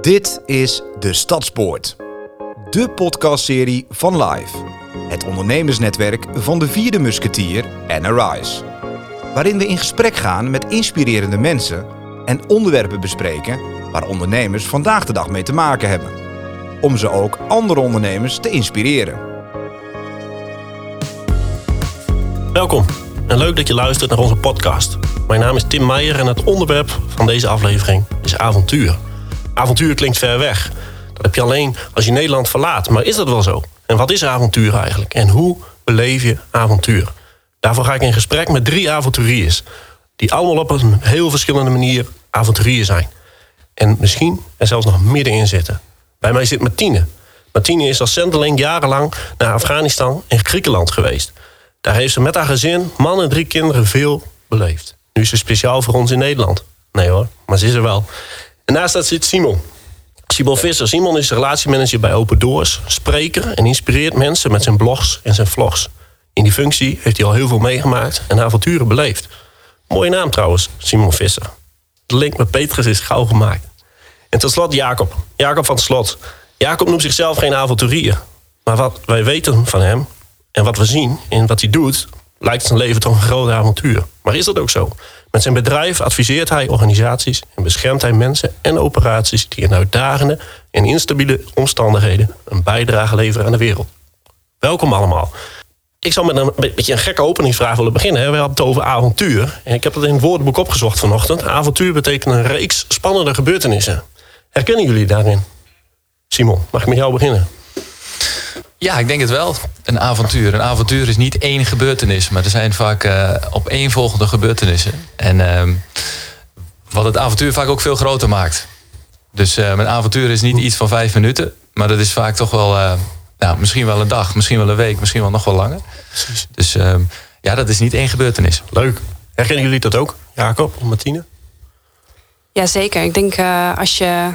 Dit is De Stadspoort. De podcastserie van Live. Het ondernemersnetwerk van de vierde musketier en Arise. Waarin we in gesprek gaan met inspirerende mensen en onderwerpen bespreken waar ondernemers vandaag de dag mee te maken hebben. Om ze ook andere ondernemers te inspireren. Welkom en leuk dat je luistert naar onze podcast. Mijn naam is Tim Meijer en het onderwerp van deze aflevering is avontuur. Avontuur klinkt ver weg. Dat heb je alleen als je Nederland verlaat. Maar is dat wel zo? En wat is avontuur eigenlijk? En hoe beleef je avontuur? Daarvoor ga ik in gesprek met drie avonturiers. Die allemaal op een heel verschillende manier avonturier zijn. En misschien er zelfs nog middenin zitten. Bij mij zit Martine. Martine is als zendeling jarenlang naar Afghanistan en Griekenland geweest. Daar heeft ze met haar gezin, man en drie kinderen veel beleefd. Nu is ze speciaal voor ons in Nederland. Nee hoor, maar ze is er wel. En naast dat zit Simon. Simon Visser. Simon is relatiemanager bij Open Doors, spreker en inspireert mensen met zijn blogs en zijn vlogs. In die functie heeft hij al heel veel meegemaakt en avonturen beleefd. Mooie naam trouwens, Simon Visser. De link met Petrus is gauw gemaakt. En tot slot Jacob. Jacob van het Slot. Jacob noemt zichzelf geen avonturier. Maar wat wij weten van hem en wat we zien in wat hij doet, lijkt zijn leven toch een groot avontuur. Maar is dat ook zo? Met zijn bedrijf adviseert hij organisaties en beschermt hij mensen en operaties die in uitdagende en instabiele omstandigheden een bijdrage leveren aan de wereld. Welkom allemaal. Ik zal met een beetje een gekke openingsvraag willen beginnen. We hadden het over avontuur. En ik heb het in het woordenboek opgezocht vanochtend. Avontuur betekent een reeks spannende gebeurtenissen. Herkennen jullie daarin? Simon, mag ik met jou beginnen? Ja, ik denk het wel. Een avontuur. Een avontuur is niet één gebeurtenis, maar er zijn vaak uh, opeenvolgende gebeurtenissen. En uh, wat het avontuur vaak ook veel groter maakt. Dus uh, mijn avontuur is niet iets van vijf minuten, maar dat is vaak toch wel, uh, nou, misschien wel een dag, misschien wel een week, misschien wel nog wel langer. Precies. Dus ehm, ja, dat is niet één gebeurtenis. Leuk. Herkennen jullie dat ook, Jacob of Martine? Jazeker. Ik denk als je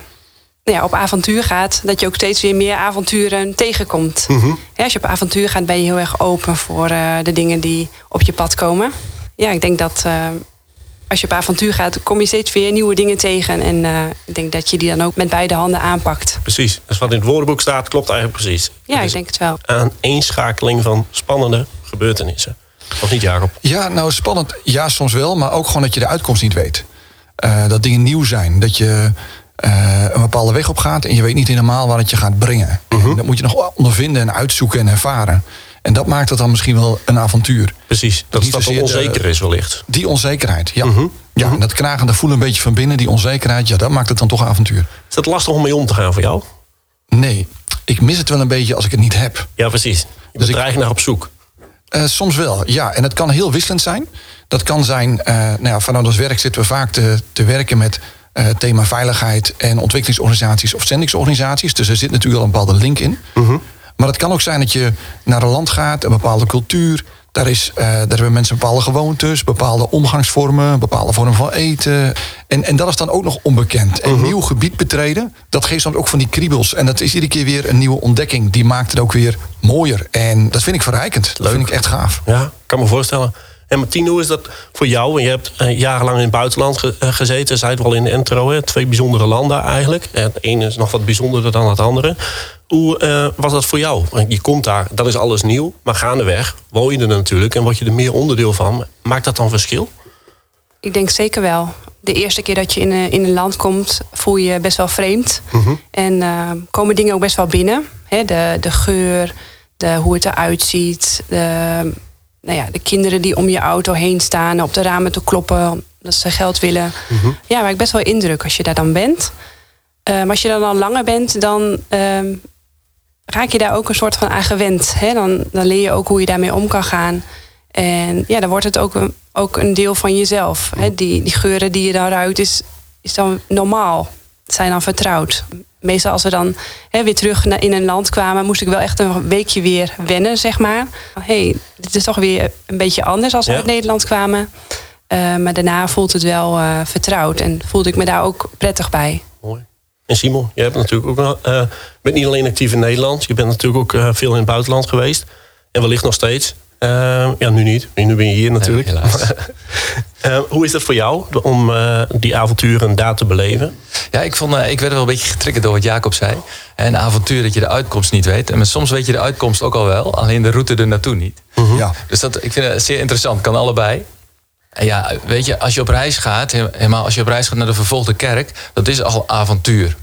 ja, op avontuur gaat, dat je ook steeds weer meer avonturen tegenkomt. Mhm. Ja, als je op avontuur gaat, ben je heel erg open voor uh, de dingen die op je pad komen. Ja, ik denk dat uh, als je op avontuur gaat, kom je steeds weer nieuwe dingen tegen. En uh, ik denk dat je die dan ook met beide handen aanpakt. Precies. Dus wat in het woordenboek staat, klopt eigenlijk precies. Ja, ik denk het wel. Aan eenschakeling van spannende gebeurtenissen. Of niet, Jacob? Ja, nou spannend. Ja, soms wel. Maar ook gewoon dat je de uitkomst niet weet. dat dingen nieuw zijn. Dat je uh, een bepaalde weg op gaat en je weet niet helemaal waar het je gaat brengen. Mhm. Dat moet je nog ondervinden en uitzoeken en ervaren. En dat maakt het dan misschien wel een avontuur. Precies, dat dat onzeker is wellicht. Die onzekerheid, ja. Mhm. ja Mhm. en dat knagende voelen een beetje van binnen, die onzekerheid, ja, dat maakt het dan toch een avontuur. Is dat lastig om mee om te gaan voor jou? Nee, ik mis het wel een beetje als ik het niet heb. Ja, precies. Je Dus bent ik- er eigenlijk naar op zoek. Eh, soms wel, ja. En het kan heel wisselend zijn. Dat kan zijn, eh, nou ja, vanuit ons werk zitten we vaak te, te werken met eh, thema veiligheid en ontwikkelingsorganisaties of zendingsorganisaties. Dus er zit natuurlijk al een bepaalde link in. Maar het kan ook zijn dat je naar een land gaat, een bepaalde cultuur. Daar, is, eh, daar hebben mensen bepaalde gewoontes, bepaalde omgangsvormen, een bepaalde vorm van eten. En, en dat is dan ook nog onbekend. En nieuw gebied betreden, dat geeft dan ook van die kriebels. En dat is iedere keer weer een nieuwe ontdekking. Die maakt het ook weer mooier. En dat vind ik verrijkend. Dat vind ik echt gaaf. Ja, kan me voorstellen. En Martien, hoe is dat voor jou? En je hebt eh, jarenlang in het buitenland ge- eh, gezeten. Zij het wel in de Entro, hè? twee bijzondere landen eigenlijk. En het ene is nog wat bijzonderder dan het andere. Hoe eh, was dat voor jou? Je komt daar, dat is alles nieuw. Maar gaandeweg woon je er natuurlijk en word je er meer onderdeel van. Maakt dat dan verschil? Ik denk zeker wel. De eerste keer dat je in een, in een land komt, voel je je best wel vreemd. En eh, komen dingen ook best wel binnen. Hè, de, de geur, de, hoe het eruit ziet. De, nou ja, de kinderen die om je auto heen staan, op de ramen te kloppen omdat ze geld willen. Ja, maakt best wel indruk als je daar dan bent. Maar als je dan al langer bent, dan ehm, raak je daar ook een soort van aan gewend. Hè? Dan, dan leer je ook hoe je daarmee om kan gaan. En ja, dan wordt het ook een, ook een deel van jezelf. Hè? Die, die geuren die je dan ruikt, is, is dan normaal. Zijn dan vertrouwd. Meestal als we dan hè, weer terug in een land kwamen, moest ik wel echt een weekje weer wennen, zeg maar. Hé, hey, dit is toch weer een beetje anders als we Ja. uit Nederland kwamen. Eh, maar daarna voelt het wel eh, vertrouwd en voelde ik me daar ook prettig bij. Mooi. En Simon, je hebt natuurlijk ook eh, bent niet alleen actief in Nederland. Je bent natuurlijk ook veel in het buitenland geweest. En wellicht nog steeds. Uh, ja, nu niet. Nu ben je hier natuurlijk. Nee, helaas. Uh, hoe is dat voor jou om uh, die avonturen daar te beleven? Ja, ik, vond, ik werd wel een beetje getriggerd door wat Jacob zei. Een avontuur dat je de uitkomst niet weet. En soms weet je de uitkomst ook al wel, alleen de route er naartoe niet. -huh. Ja. Dus dat, ik vind het zeer interessant. Kan allebei. En ja, weet je, als je op reis gaat, helemaal als je op reis gaat naar de vervolgde kerk, dat is al avontuur.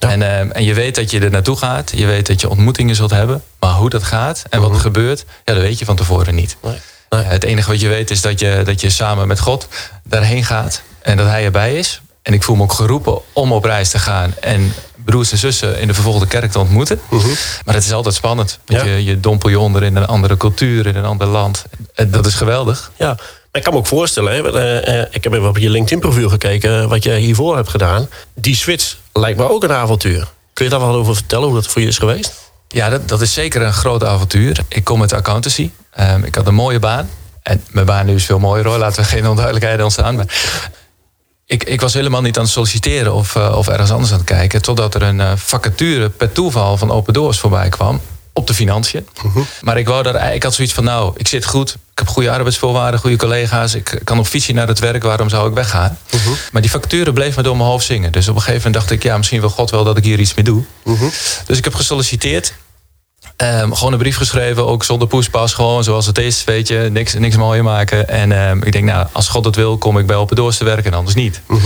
Ja. En, uh, en je weet dat je er naartoe gaat. Je weet dat je ontmoetingen zult hebben. Maar hoe dat gaat en wat er gebeurt, ja, dat weet je van tevoren niet. Nee. Nee. Het enige wat je weet is dat je, dat je samen met God daarheen gaat. En dat hij erbij is. En ik voel me ook geroepen om op reis te gaan. En broers en zussen in de vervolgde kerk te ontmoeten. Mhm. Maar het is altijd spannend. Want Ja. je, je dompel je onder in een andere cultuur, in een ander land. En dat is geweldig. Ja, ik kan me ook voorstellen, hè, eh, eh, ik heb even op je LinkedIn-profiel gekeken wat je hiervoor hebt gedaan. Die switch lijkt me ook een avontuur. Kun je daar wat over vertellen hoe dat voor je is geweest? Ja, dat, dat is zeker een groot avontuur. Ik kom uit accountancy. Ehm, ik had een mooie baan. En mijn baan nu is veel mooier hoor. Laten we geen onduidelijkheden ontstaan. Ik, ik was helemaal niet aan het solliciteren of, eh, of ergens anders aan het kijken. Totdat er een eh, vacature per toeval van Open Doors voorbij kwam. Op de financiën. Maar ik, wou daar, ik had zoiets van, nou, ik zit goed. Ik heb goede arbeidsvoorwaarden, goede collega's. Ik kan op fietsje naar het werk. Waarom zou ik weggaan? Maar die vacature bleef me door mijn hoofd zingen. Dus op een gegeven moment dacht ik, ja, misschien wil God wel dat ik hier iets mee doe. Dus ik heb gesolliciteerd. Ehm, gewoon een brief geschreven, ook zonder poespas, gewoon zoals het is, weet je, niks, niks mooier maken. En ehm, ik denk, nou, als God het wil, kom ik bij Open Doors te werken en anders niet. En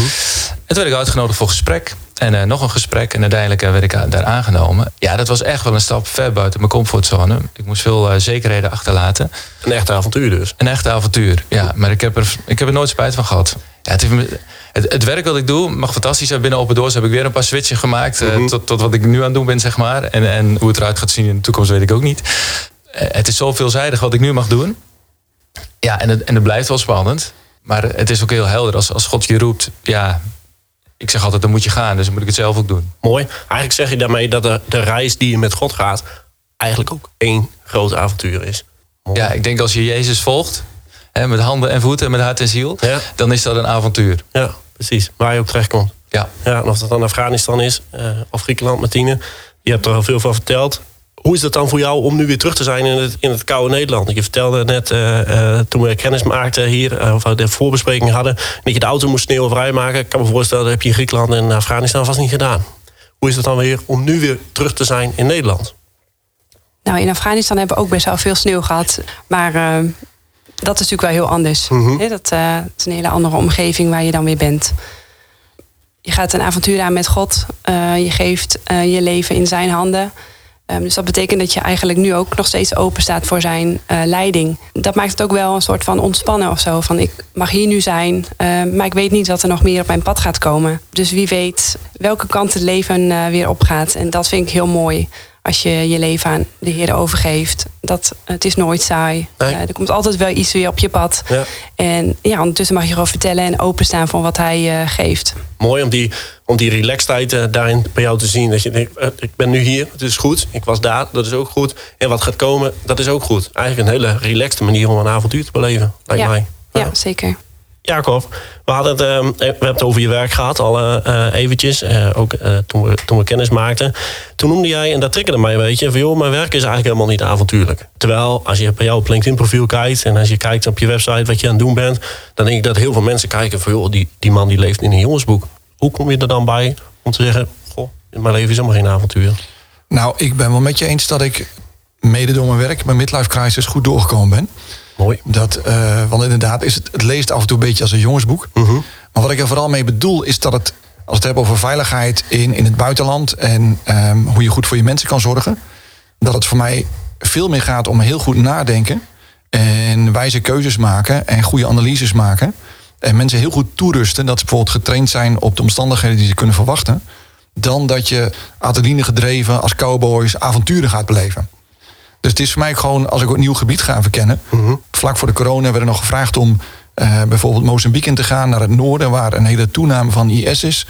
toen werd ik uitgenodigd voor gesprek. En eh, nog een gesprek. En uiteindelijk eh, werd ik a- daar aangenomen. Ja, dat was echt wel een stap ver buiten mijn comfortzone. Ik moest veel eh, zekerheden achterlaten. Een echt avontuur dus. Een echte avontuur, ja. Maar ik heb er, ik heb er nooit spijt van gehad. Ja, het, heeft me- het, het werk wat ik doe mag fantastisch zijn. Binnen Open Doors heb ik weer een paar switchen gemaakt. eh, tot, tot wat ik nu aan het doen ben, zeg maar. En, en hoe het eruit gaat zien in de toekomst weet ik ook niet. Eh, het is zo veelzijdig wat ik nu mag doen. Ja, en het, en het blijft wel spannend. Maar het is ook heel helder. Als, als God je roept, ja... Ik zeg altijd, dan moet je gaan. Dus dan moet ik het zelf ook doen. Mooi. Eigenlijk zeg je daarmee dat de, de reis die je met God gaat... eigenlijk ook één groot avontuur is. Mooi. Ja, ik denk als je Jezus volgt... Hè, met handen en voeten, met hart en ziel... Ja. dan is dat een avontuur. Ja, precies. Waar je ook terecht komt. Ja. Ja, en of dat dan Afghanistan is eh, of Griekenland, Martine. Je hebt er al veel van verteld. Hoe is het dan voor jou om nu weer terug te zijn in het, in het koude Nederland? Je vertelde net eh, eh, toen we kennis maakten hier, of we de voorbespreking hadden, dat je de auto moest sneeuwvrij maken. Ik kan me voorstellen, dat heb je in Griekenland en Afghanistan vast niet gedaan. Hoe is het dan weer om nu weer terug te zijn in Nederland? Nou, in Afghanistan hebben we ook best wel veel sneeuw gehad. Maar eh, dat is natuurlijk wel heel anders. Hè, dat eh, is een hele andere omgeving waar je dan weer bent. Je gaat een avontuur aan met God. Eh, je geeft eh, je leven in zijn handen. Ehm, dus dat betekent dat je eigenlijk nu ook nog steeds open staat voor zijn leiding. Dat maakt het ook wel een soort van ontspannen of zo. Van ik mag hier nu zijn, eh, maar ik weet niet wat er nog meer op mijn pad gaat komen. Dus wie weet welke kant het leven weer opgaat. En dat vind ik heel mooi. Als je je leven aan de Heer overgeeft. Dat, het is nooit saai. Nee. Eh, er komt altijd wel iets weer op je pad. Ja. En ja, ondertussen mag je gewoon vertellen en openstaan voor wat hij eh, geeft. Mooi om die, om die relaxedheid eh, daarin bij jou te zien. Dat je denkt, ik ben nu hier, het is goed. Ik was daar, dat is ook goed. En wat gaat komen, dat is ook goed. Eigenlijk een hele relaxte manier om een avontuur te beleven, lijkt ja. mij. ja, zeker. Jacob, we, hadden het, ehm, we hebben het over je werk gehad al eh, eh, eventjes. eh, ook toen, we, toen we kennis maakten. Toen noemde jij, en dat triggerde mij een beetje... van joh, mijn werk is eigenlijk helemaal niet avontuurlijk. Terwijl, als je bij jou op LinkedIn profiel kijkt... en als je kijkt op je website wat je aan het doen bent... dan denk ik dat heel veel mensen kijken van... joh, die, die man die leeft in een jongensboek. Hoe kom je er dan bij om te zeggen... goh, mijn leven is helemaal geen avontuur? Nou, ik ben wel met je eens dat ik mede door mijn werk, mijn midlife crisis, goed doorgekomen ben. Mooi. Dat, eh, want inderdaad, is het, het leest af en toe een beetje als een jongensboek. Maar wat ik er vooral mee bedoel, is dat het, als we het hebben over veiligheid in, in het buitenland en ehm, hoe je goed voor je mensen kan zorgen, dat het voor mij veel meer gaat om heel goed nadenken en wijze keuzes maken en goede analyses maken. En mensen heel goed toerusten dat ze bijvoorbeeld getraind zijn op de omstandigheden die ze kunnen verwachten. Dan dat je adrenaline gedreven als cowboys avonturen gaat beleven. Dus het is voor mij gewoon, als ik een nieuw gebied ga verkennen. Vlak voor de corona werden nog gevraagd om eh, bijvoorbeeld Mozambique in te gaan, naar het noorden, waar een hele toename van IS is.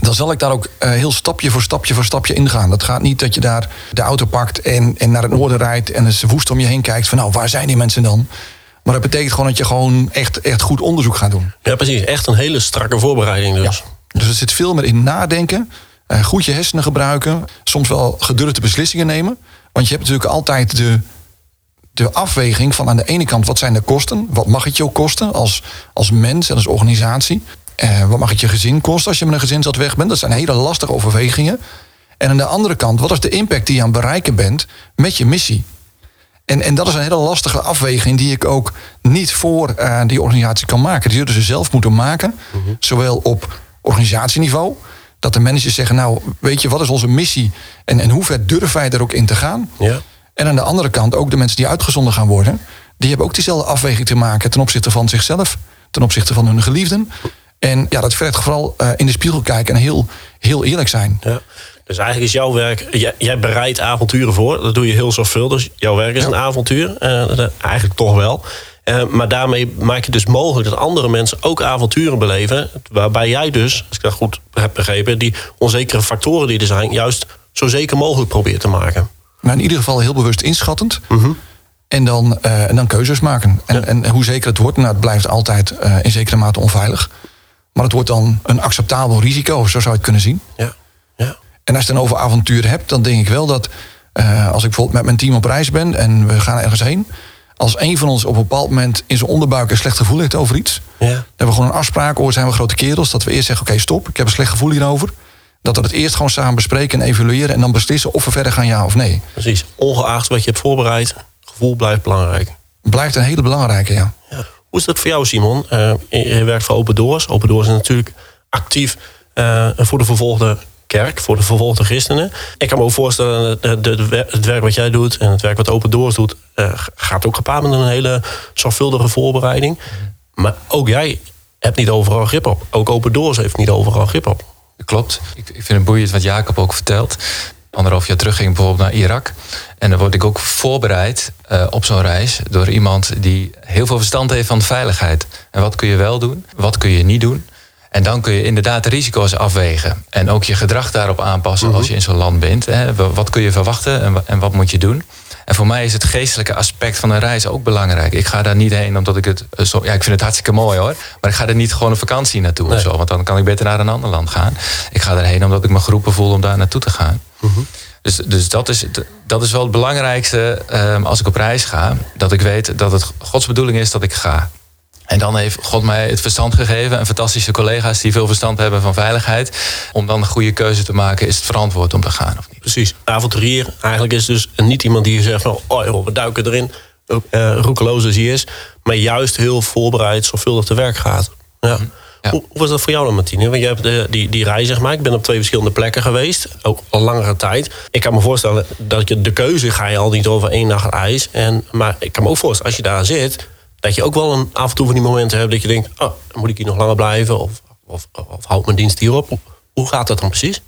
Dan zal ik daar ook eh, heel stapje voor stapje voor stapje ingaan. Dat gaat niet dat je daar de auto pakt en, en naar het noorden rijdt en eens woest om je heen kijkt van nou, waar zijn die mensen dan? Maar dat betekent gewoon dat je gewoon echt, echt goed onderzoek gaat doen. Ja, precies. Echt een hele strakke voorbereiding dus. Dus het zit veel meer in nadenken, eh, goed je hersenen gebruiken, soms wel gedurfde beslissingen nemen. Want je hebt natuurlijk altijd de, de afweging van aan de ene kant wat zijn de kosten? Wat mag het je kosten als, als mens en als organisatie? Uh, wat mag het je gezin kosten als je met een gezin zat weg bent? Dat zijn hele lastige overwegingen. En aan de andere kant, wat is de impact die je aan het bereiken bent met je missie? En, en dat is een hele lastige afweging die ik ook niet voor uh, die organisatie kan maken. Die zullen ze zelf moeten maken, mhm. zowel op organisatieniveau. Dat de managers zeggen, nou weet je, wat is onze missie? En, en hoe ver durven wij er ook in te gaan? Ja. En aan de andere kant ook de mensen die uitgezonden gaan worden. Die hebben ook diezelfde afweging te maken ten opzichte van zichzelf. Ten opzichte van hun geliefden. En ja, dat vergt vooral uh, in de spiegel kijken en heel, heel eerlijk zijn. Ja. Dus eigenlijk is jouw werk, jij, jij, bereidt avonturen voor. Dat doe je heel zorgvuldig. Dus jouw werk is een avontuur. Uh, eigenlijk toch wel. Uh, maar daarmee maak je dus mogelijk dat andere mensen ook avonturen beleven. Waarbij jij dus, als ik dat goed heb begrepen, die onzekere factoren die er zijn, juist zo zeker mogelijk probeert te maken. Maar in ieder geval heel bewust inschattend. Mhm. En dan, uh, en dan keuzes maken. En, en hoe zeker het wordt, nou, het blijft altijd in zekere mate onveilig. Maar het wordt dan een acceptabel risico, zo zou je het kunnen zien. Ja. Ja. En als je het dan over avonturen hebt, dan denk ik wel dat uh, als ik bijvoorbeeld met mijn team op reis ben en we gaan ergens heen. Als een van ons op een bepaald moment in zijn onderbuik een slecht gevoel heeft over iets. Ja. Dan hebben we gewoon een afspraak, hoor zijn we grote kerels, dat we eerst zeggen: Oké, stop, ik heb een slecht gevoel hierover. Dat we het eerst gewoon samen bespreken en evalueren en dan beslissen of we verder gaan ja of nee. Precies, ongeacht wat je hebt voorbereid, gevoel blijft belangrijk. Blijft een hele belangrijke, ja. ja. Hoe is dat voor jou, Simon? Uh, je werkt voor Open Doors. Open Doors is natuurlijk actief uh, voor de vervolgde kerk, voor de vervolgde christenen. Ik kan me ook voorstellen, dat het werk wat jij doet en het werk wat Open Doors doet, uh, gaat ook gepaard met een hele zorgvuldige voorbereiding. Maar ook jij hebt niet overal grip op. Ook Open Doors heeft niet overal grip op. Klopt. Ik, ik vind het boeiend wat Jacob ook vertelt anderhalf jaar terug ging bijvoorbeeld naar Irak. En dan word ik ook voorbereid uh, op zo'n reis door iemand die heel veel verstand heeft van veiligheid. En wat kun je wel doen, wat kun je niet doen. En dan kun je inderdaad de risico's afwegen. En ook je gedrag daarop aanpassen als je in zo'n land bent. Hè. Wat kun je verwachten en, en wat moet je doen? En voor mij is het geestelijke aspect van een reis ook belangrijk. Ik ga daar niet heen omdat ik het eh, zo. Ja, ik vind het hartstikke mooi hoor. Maar ik ga er niet gewoon een vakantie naartoe of zo. Want dan kan ik beter naar een ander land gaan. Ik ga erheen omdat ik me geroepen voel om daar naartoe te gaan. Mhm. Dus, dus dat, is, dat is wel het belangrijkste um, als ik op reis ga. Dat ik weet dat het Gods bedoeling is dat ik ga. En dan heeft God mij het verstand gegeven en fantastische collega's die veel verstand hebben van veiligheid. Om dan een goede keuze te maken, is het verantwoord om te gaan of niet? Precies. Avonturier eigenlijk is dus niet iemand die zegt van, oh joh, we duiken erin, uh, roekeloos als hij is. Maar juist heel voorbereid, zorgvuldig te werk gaat. Ja. Mhm. Hoe, was dat voor jou dan, Martine? Want je hebt de, die, die reis, zeg maar. Ik ben op twee verschillende plekken geweest. Ook al langere tijd. Ik kan me voorstellen dat je de keuze ga je al niet over één nacht ijs. En, maar ik kan me ook voorstellen, als je daar zit dat je ook wel een, af en toe van die momenten hebt dat je denkt: oh, moet ik hier nog langer blijven? Of, of, of houdt mijn dienst hierop? Hoe gaat dat dan precies?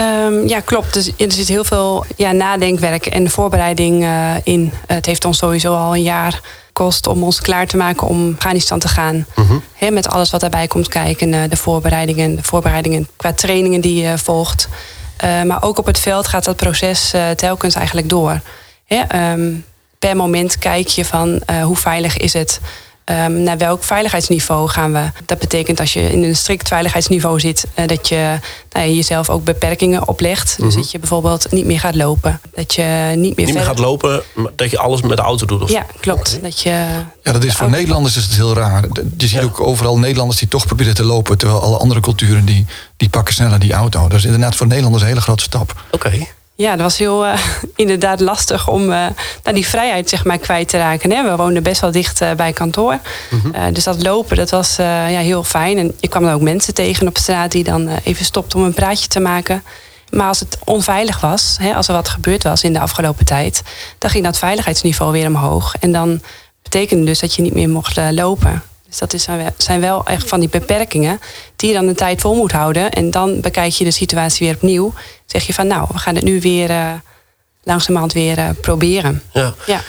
Um, ja, klopt. Dus er zit heel veel ja, nadenkwerk en voorbereiding uh, in. Het heeft ons sowieso al een jaar gekost om ons klaar te maken om Afghanistan te gaan. Uh met alles wat daarbij komt kijken. Uh, de voorbereidingen, de voorbereidingen qua trainingen die je volgt. Uh, maar ook op het veld gaat dat proces telkens eigenlijk door. Hè, um, per moment kijk je van uh, hoe veilig is het. Um, naar welk veiligheidsniveau gaan we? Dat betekent als je in een strikt veiligheidsniveau zit, uh, dat je nou, jezelf ook beperkingen oplegt. Dus mhm. dat je bijvoorbeeld niet meer gaat lopen. Dat je niet meer, niet meer gaat lopen, dat je alles met de auto doet. Of? Ja, klopt. Dat je ja, dat is voor Nederlanders is het heel raar. Je ziet ook overal Nederlanders die toch proberen te lopen, terwijl alle andere culturen die, die pakken sneller die auto. Dat is inderdaad voor Nederlanders een hele grote stap. Oké. Ja, dat was heel uh, inderdaad lastig om uh, nou, die vrijheid zeg maar, kwijt te raken. Hè. We woonden best wel dicht uh, bij kantoor. Mhm. dus dat lopen, dat was ja, heel fijn. En ik kwam dan ook mensen tegen op straat die dan even stopten om een praatje te maken. Maar als het onveilig was, hè, als er wat gebeurd was in de afgelopen tijd, dan ging dat veiligheidsniveau weer omhoog. En dan betekende dus dat je niet meer mocht lopen. Dus dat is, zijn wel echt van die beperkingen die je dan een tijd vol moet houden. En dan bekijk je de situatie weer opnieuw. Zeg je van nou, we gaan het nu weer uh, langzamerhand weer uh, proberen. Ja. ja.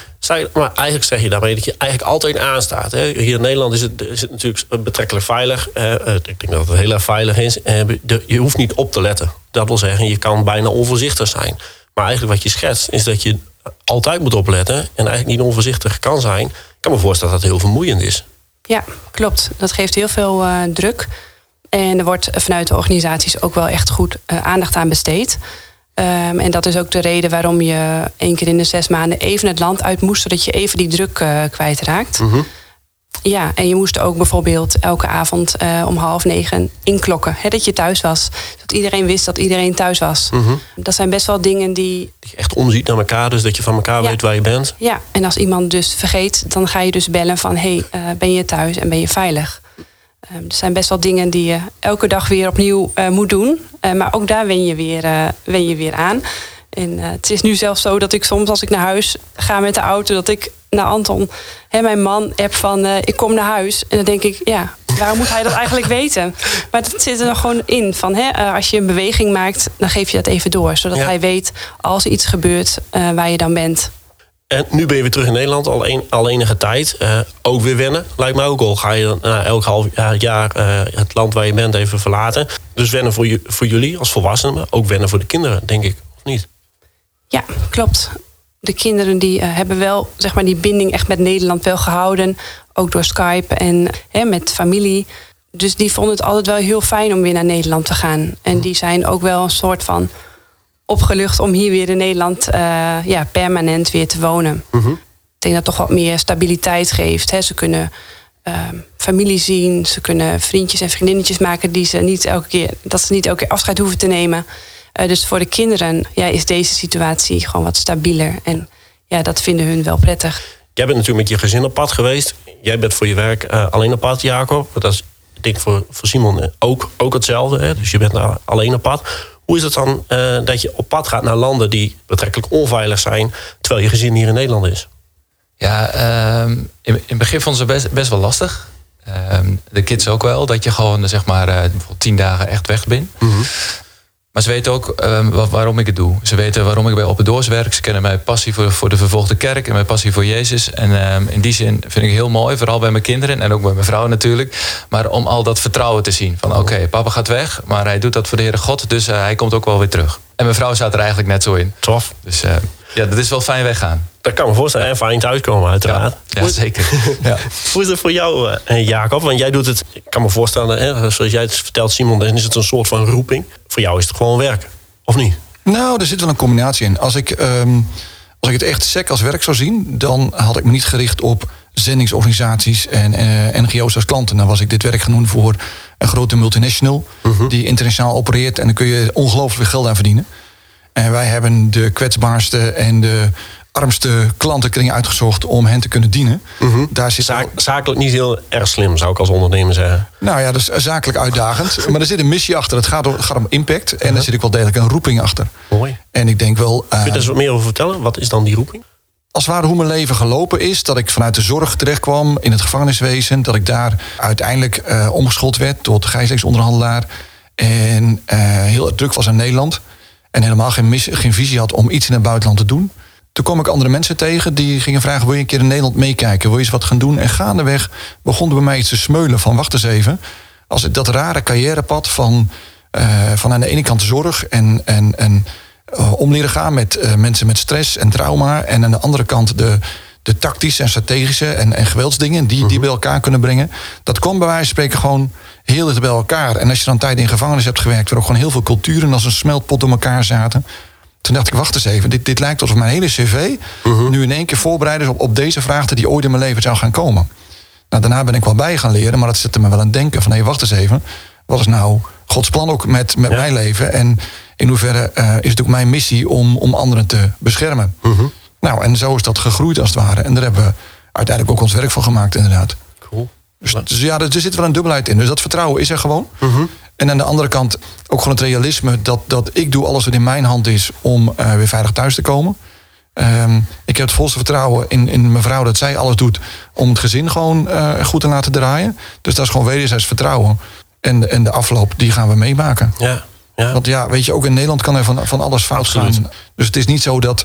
Maar eigenlijk zeg je daarmee dat je eigenlijk altijd aanstaat. Hè? Hier in Nederland is het, is het natuurlijk betrekkelijk veilig. Uh, ik denk dat het heel erg veilig is. je hoeft niet op te letten. Dat wil zeggen, je kan bijna onvoorzichtig zijn. Maar eigenlijk wat je schetst, is dat je altijd moet opletten. En eigenlijk niet onvoorzichtig kan zijn. Ik kan me voorstellen dat dat heel vermoeiend is. Ja, klopt. Dat geeft heel veel uh, druk. En er wordt vanuit de organisaties ook wel echt goed uh, aandacht aan besteed. Ehm, en dat is ook de reden waarom je één keer in de zes maanden even het land uit moest, zodat je even die druk uh, kwijtraakt. Mhm. Ja, en je moest ook bijvoorbeeld elke avond eh, om half negen inklokken. Hè, dat je thuis was. Dat iedereen wist dat iedereen thuis was. Mhm. Dat zijn best wel dingen die. Dat je echt omziet naar elkaar, dus dat je van elkaar Ja. weet waar je bent. Ja, en als iemand dus vergeet, dan ga je dus bellen van: hé, hey, eh, ben je thuis en ben je veilig? Ehm, er zijn best wel dingen die je elke dag weer opnieuw eh, moet doen. Maar ook daar wen je weer, wen je weer aan. En eh, het is nu zelfs zo dat ik soms als ik naar huis ga met de auto, dat ik naar Anton, hè, mijn man, app van eh, ik kom naar huis. En dan denk ik, ja, waarom moet hij dat eigenlijk weten? Maar dat zit er nog gewoon in. Van, hè, eh, als je een beweging maakt, dan geef je dat even door. Zodat Ja. hij weet als er iets gebeurt waar je dan bent. En nu ben je weer terug in Nederland, al, een, al enige tijd. Ook weer wennen, lijkt mij ook al. Ga je dan elk half jaar, jaar het land waar je bent even verlaten. Dus wennen voor, voor jullie als volwassenen, maar ook wennen voor de kinderen, denk ik. Of niet? Ja, klopt. De kinderen die eh, hebben wel zeg maar, die binding echt met Nederland wel gehouden. Ook door Skype en hè, met familie. Dus die vonden het altijd wel heel fijn om weer naar Nederland te gaan. En die zijn ook wel een soort van opgelucht om hier weer in Nederland eh, ja, permanent weer te wonen. Mhm. Ik denk dat het toch wat meer stabiliteit geeft. Hè. Ze kunnen ehm, familie zien, ze kunnen vriendjes en vriendinnetjes maken die ze niet elke keer, dat ze niet elke keer afscheid hoeven te nemen. Eh, dus voor de kinderen ja, is deze situatie gewoon wat stabieler. En ja, dat vinden hun wel prettig. Jij bent natuurlijk met je gezin op pad geweest. Jij bent voor je werk eh, alleen op pad, Jacob. Dat is, ik denk voor, voor Simon eh, ook, ook hetzelfde. Hè? Dus je bent nou alleen op pad. Hoe is het dan eh, dat je op pad gaat naar landen die betrekkelijk onveilig zijn, terwijl je gezin hier in Nederland is? Ja, ehm, in, in het begin vonden ze best, best wel lastig. Ehm, de kids ook wel, dat je gewoon zeg maar eh, bijvoorbeeld tien dagen echt weg bent. Maar ze weten ook ehm, wa- waarom ik het doe. Ze weten waarom ik bij Open Doors werk. Ze kennen mijn passie voor, voor de vervolgde kerk en mijn passie voor Jezus. En ehm, in die zin vind ik heel mooi, vooral bij mijn kinderen en ook bij mijn vrouw natuurlijk. Maar om al dat vertrouwen te zien. Van oké, papa gaat weg, maar hij doet dat voor de Heere God. Dus eh, hij komt ook wel weer terug. En mijn vrouw staat er eigenlijk net zo in. Tof. Dus eh, ja, dat is wel fijn weggaan. Dat kan me voorstellen. En fijn thuiskomen, uiteraard. Ja, Hoe- zeker. ja. Hoe is het voor jou, eh, Jacob? Want jij doet het, ik kan me voorstellen, hè, zoals jij het vertelt, Simon, dan is het een soort van roeping. Voor jou is het gewoon werk, of niet? Nou, er zit wel een combinatie in. Als ik, ehm, als ik het echt sec als werk zou zien, dan had ik me niet gericht op zendingsorganisaties en eh, NGO's als klanten. Dan was ik dit werk doen voor een grote multinational die internationaal opereert en dan kun je ongelooflijk veel geld aan verdienen. En wij hebben de kwetsbaarste en de armste klantenkring uitgezocht om hen te kunnen dienen. Daar zit Zaak, zakelijk niet heel erg slim, zou ik als ondernemer zeggen. nou ja, dat is zakelijk uitdagend. maar er zit een missie achter. Het gaat, gaat om impact. En er zit ook wel degelijk een roeping achter. Mooi. En ik denk wel. eh, Kun je daar eens wat meer over vertellen? Wat is dan die roeping? als het ware hoe mijn leven gelopen is. Dat ik vanuit de zorg terecht kwam in het gevangeniswezen. Dat ik daar uiteindelijk eh omgeschoold werd tot gijzelingsonderhandelaar. En eh, heel druk was in Nederland. En helemaal geen, mis- geen visie had om iets in het buitenland te doen. Toen kwam ik andere mensen tegen die gingen vragen... wil je een keer in Nederland meekijken? Wil je eens wat gaan doen? En gaandeweg begon er bij mij iets te smeulen van... wacht eens even, als ik dat rare carrièrepad van, eh, van aan de ene kant zorg... en, en, en eh, om leren gaan met eh, mensen met stress en trauma... en aan de andere kant de, de tactische en strategische en, en geweldsdingen... Die, die bij elkaar kunnen brengen. Dat kwam bij wijze van spreken gewoon heel dicht bij elkaar. En als je dan tijd in gevangenis hebt gewerkt... waar ook gewoon heel veel culturen als een smeltpot door elkaar zaten... Toen dacht ik, wacht eens even, dit, dit lijkt alsof mijn hele cv... nu in één keer voorbereid is op, op deze vraag... die ooit in mijn leven zou gaan komen. Nou, daarna ben ik wel bij gaan leren, maar dat zette me wel aan het denken van... hé, wacht eens even, wat is nou Gods plan ook met, met Ja. mijn leven? En in hoeverre eh, is het ook mijn missie om, om anderen te beschermen? Nou, en zo is dat gegroeid als het ware. En daar hebben we uiteindelijk ook ons werk van gemaakt, inderdaad. Cool. Dus, dus ja, er zit wel een dubbelheid in. Dus dat vertrouwen is er gewoon. En aan de andere kant ook gewoon het realisme dat, dat ik doe alles wat in mijn hand is om eh, weer veilig thuis te komen. Ehm, ik heb het volste vertrouwen in, in mijn vrouw dat zij alles doet om het gezin gewoon eh, goed te laten draaien. Dus dat is gewoon wederzijds vertrouwen. En, en de afloop, die gaan we meemaken. Ja, ja. Want ja, weet je, ook in Nederland kan er van, van alles fout Absoluut. gaan. Dus het is niet zo dat,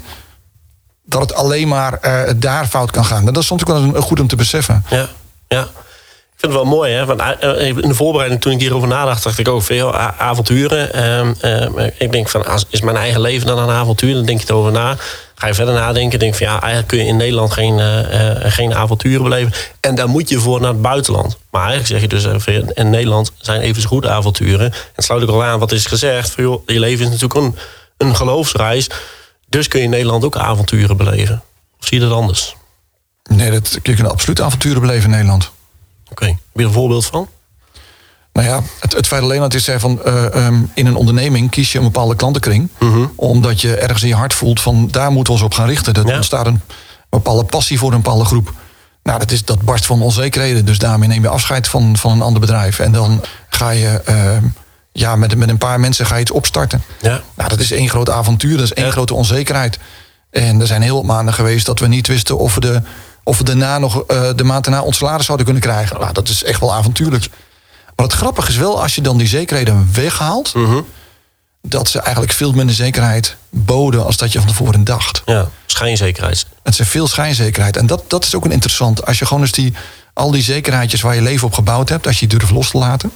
dat het alleen maar eh, daar fout kan gaan. Dat is soms ook wel goed om te beseffen. Ja, ja. Ik vind het wel mooi, hè? Want eh, in de voorbereiding, toen ik hierover nadacht, dacht ik ook veel avonturen. Ehm, ehm, ik denk van, is mijn eigen leven dan een avontuur? Dan denk je erover na. Ga je verder nadenken, denk van ja, eigenlijk kun je in Nederland geen, eh, eh, geen avonturen beleven. En daar moet je voor naar het buitenland. Maar eigenlijk zeg je dus, eh, van, in Nederland zijn even zo goed avonturen. En sluit ook al aan wat is gezegd. Je leven is natuurlijk een, een geloofsreis. Dus kun je in Nederland ook avonturen beleven. Of zie je dat anders? Nee, dat, je kunt absoluut avonturen beleven in Nederland. Oké, heb je er een voorbeeld van? Nou ja, het, het feit alleen dat is van uh, um, in een onderneming kies je een bepaalde klantenkring. Mhm. Omdat je ergens in je hart voelt van daar moeten we ons op gaan richten. Dat Ja. ontstaat een bepaalde passie voor een bepaalde groep. Nou, dat, is, dat barst van onzekerheden. Dus daarmee neem je afscheid van, van een ander bedrijf. En dan ga je ehm, ja, met, met een paar mensen ga je iets opstarten. Ja. Nou, dat is één groot avontuur, dat is één Ja. grote onzekerheid. En er zijn heel wat maanden geweest dat we niet wisten of we, de, of we daarna nog eh, de maand daarna ons salaris zouden kunnen krijgen. Nou, dat is echt wel avontuurlijk. Maar het grappige is wel, als je dan die zekerheden weghaalt, Mhm. dat ze eigenlijk veel minder zekerheid boden als dat je van tevoren dacht. Ja, schijnzekerheid. Het is veel schijnzekerheid. En dat, dat is ook een interessant. Als je gewoon eens die, al die zekerheidjes waar je leven op gebouwd hebt, als je die durft los te laten,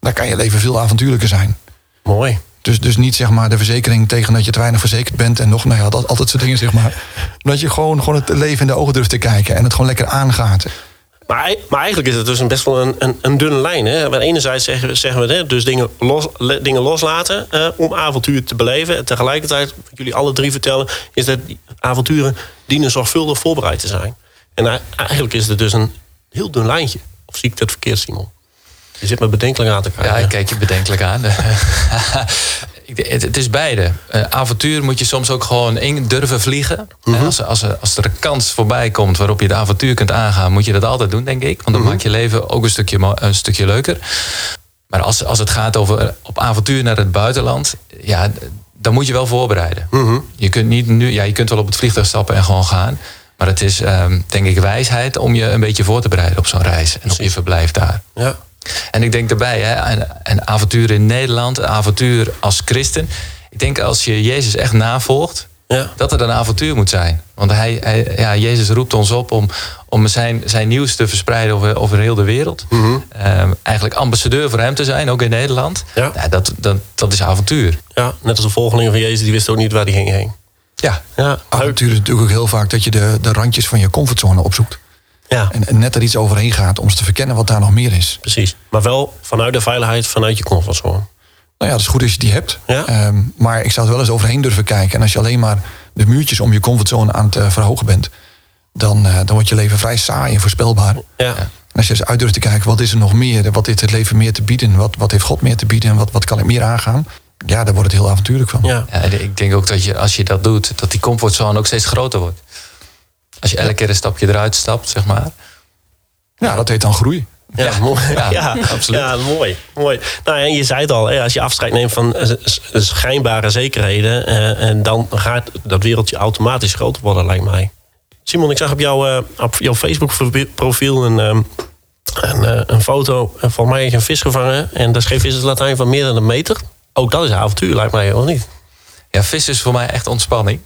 dan kan je leven veel avontuurlijker zijn. Mooi. Dus, dus niet zeg maar de verzekering tegen dat je te weinig verzekerd bent en nog, nou ja, dat, altijd soort dingen zeg maar. Maar dat je gewoon, gewoon het leven in de ogen durft te kijken en het gewoon lekker aangaat. Maar, maar eigenlijk is het dus een best wel een, een, een dunne lijn. Hè? Want enerzijds zeggen, we- zeggen we hè, dus dingen, los, le- dingen loslaten eh, om avontuur te beleven. En tegelijkertijd, wat jullie alle drie vertellen, is dat die avonturen dienen zorgvuldig voorbereid te zijn. En ei- eigenlijk is het dus een heel dun lijntje. Of zie ik dat verkeerd, Simon? Je zit me bedenkelijk aan te kijken. Ja, ik kijk je bedenkelijk aan. Het, is beide. Eh, avontuur moet je soms ook gewoon in durven vliegen. Mhm. als, als, er- als er een kans voorbij komt waarop je het avontuur kunt aangaan, moet je dat altijd doen, denk ik. Want dan Mhm. maakt je leven ook een stukje, een stukje leuker. Maar als, als het gaat over op avontuur naar het buitenland, ja, dan moet je wel voorbereiden. Mhm. Je kunt niet nu, ja, je kunt wel op het vliegtuig stappen en gewoon gaan. Maar het is, ehm, denk ik, wijsheid om je een beetje voor te bereiden op zo'n reis en op je verblijf daar. Ja. En ik denk daarbij, hè, een, een avontuur in Nederland, een avontuur als christen. Ik denk als je Jezus echt navolgt, Ja. dat het een avontuur moet zijn. Want hij, hij, ja, Jezus roept ons op om, om zijn, zijn nieuws te verspreiden over, over heel de wereld. Ehm, eigenlijk ambassadeur voor hem te zijn, ook in Nederland. Ja. Ja, dat, dat, dat is avontuur. ja, net als de volgelingen van Jezus, die wisten ook niet waar die ging heen. Ja, Ja. Avontuur is natuurlijk ook heel vaak dat je de, de randjes van je comfortzone opzoekt. Ja, En, en net er iets overheen gaat om eens te verkennen wat daar nog meer is. precies. Maar wel vanuit de veiligheid, vanuit je comfortzone. Nou ja, dat is goed als je die hebt. Ja. Ehm, maar ik zou er wel eens overheen durven kijken. En als je alleen maar de muurtjes om je comfortzone aan het eh, verhogen bent, dan, eh, dan wordt je leven vrij saai en voorspelbaar. Ja. En als je eens uit durft te kijken, wat is er nog meer? Wat heeft het leven meer te bieden? Wat, wat heeft God meer te bieden? En wat, wat kan ik meer aangaan? Ja, daar wordt het heel avontuurlijk van. Ja. ja, en ik denk ook dat je, als je dat doet, dat die comfortzone ook steeds groter wordt. Als je elke keer een stapje eruit stapt, zeg maar. Ja, dat heet dan groei. Ja, Ja, mooi. Ja, ja, absoluut. Ja, mooi. mooi. Nou, en je zei het al, als je afscheid neemt van eh, schijnbare zekerheden, eh, en dan gaat dat wereldje automatisch groter worden, lijkt mij. Simon, ik zag op, jouw eh, op jouw Facebook-profiel een, ehm, een, eh, een foto. En volgens mij heb je een vis gevangen. En daar schreef is het Latijn van meer dan een meter. Ook dat is een avontuur, lijkt mij, of niet? Ja, vissen is voor mij echt ontspanning.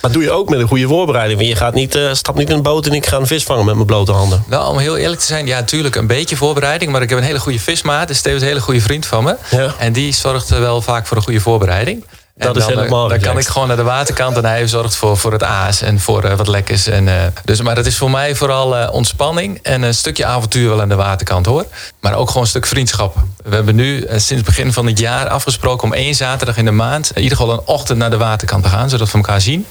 Maar doe je ook met een goede voorbereiding. Want je gaat niet, eh stap niet in een boot en ik ga een vis vangen met mijn blote handen. Nou, om heel eerlijk te zijn, ja, natuurlijk een beetje voorbereiding. Maar ik heb een hele goede vismaat. Dus Steven is een hele goede vriend van me. Ja. En die zorgt wel vaak voor een goede voorbereiding. En Dat is dan, eh, helemaal Dan kan ik gewoon naar de waterkant en hij zorgt voor, voor het aas en voor eh, wat lekkers. En, eh, dus, maar dat is voor mij vooral ontspanning en een stukje avontuur wel aan de waterkant hoor. Maar ook gewoon een stuk vriendschap. We hebben nu sinds het begin van het jaar afgesproken om één zaterdag in de maand... in ieder geval een ochtend naar de waterkant te gaan, zodat we elkaar zien.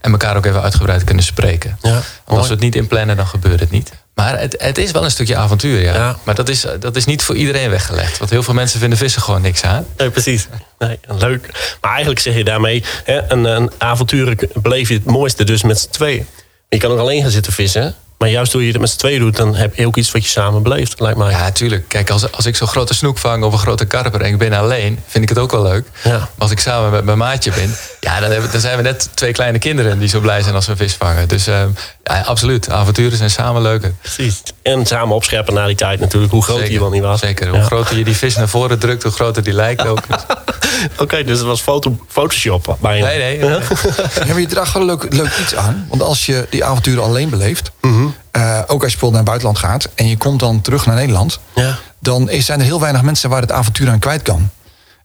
En elkaar ook even uitgebreid kunnen spreken. Ja, als we het niet inplannen, dan gebeurt het niet. Maar het, het is wel een stukje avontuur, ja. Ja. Maar dat is, dat is niet voor iedereen weggelegd. Want heel veel mensen vinden vissen gewoon niks aan. Nee, precies. Nee, leuk. Maar eigenlijk zeg je daarmee, hè, een, een avontuur beleef je het mooiste dus met z'n tweeën. Je kan ook alleen gaan zitten vissen. Maar juist door je het met z'n tweeën doet, dan heb je ook iets wat je samen beleeft, lijkt mij. Ja, tuurlijk. Kijk, als, als ik zo'n grote snoek vang of een grote karper en ik ben alleen, vind ik het ook wel leuk. Ja. Maar als ik samen met mijn maatje ben, ja, dan, hebben, dan zijn we net twee kleine kinderen die zo blij zijn als we vis vangen. Dus eh, ja, absoluut. Avonturen zijn samen leuker. Precies. En samen opscheppen na die tijd natuurlijk, hoe groot die wel niet was. Zeker. Hoe groter je die vis naar voren drukt, hoe groter die lijkt ook. Oké, dus het was foto, Photoshop bijna. Nee, nee. nee. Ja, maar je draagt wel leuk, leuk iets aan. Want als je die avonturen alleen beleeft, Mhm. eh, ook als je bijvoorbeeld naar het buitenland gaat en je komt dan terug naar Nederland, Ja. dan is- zijn er heel weinig mensen waar het avontuur aan kwijt kan.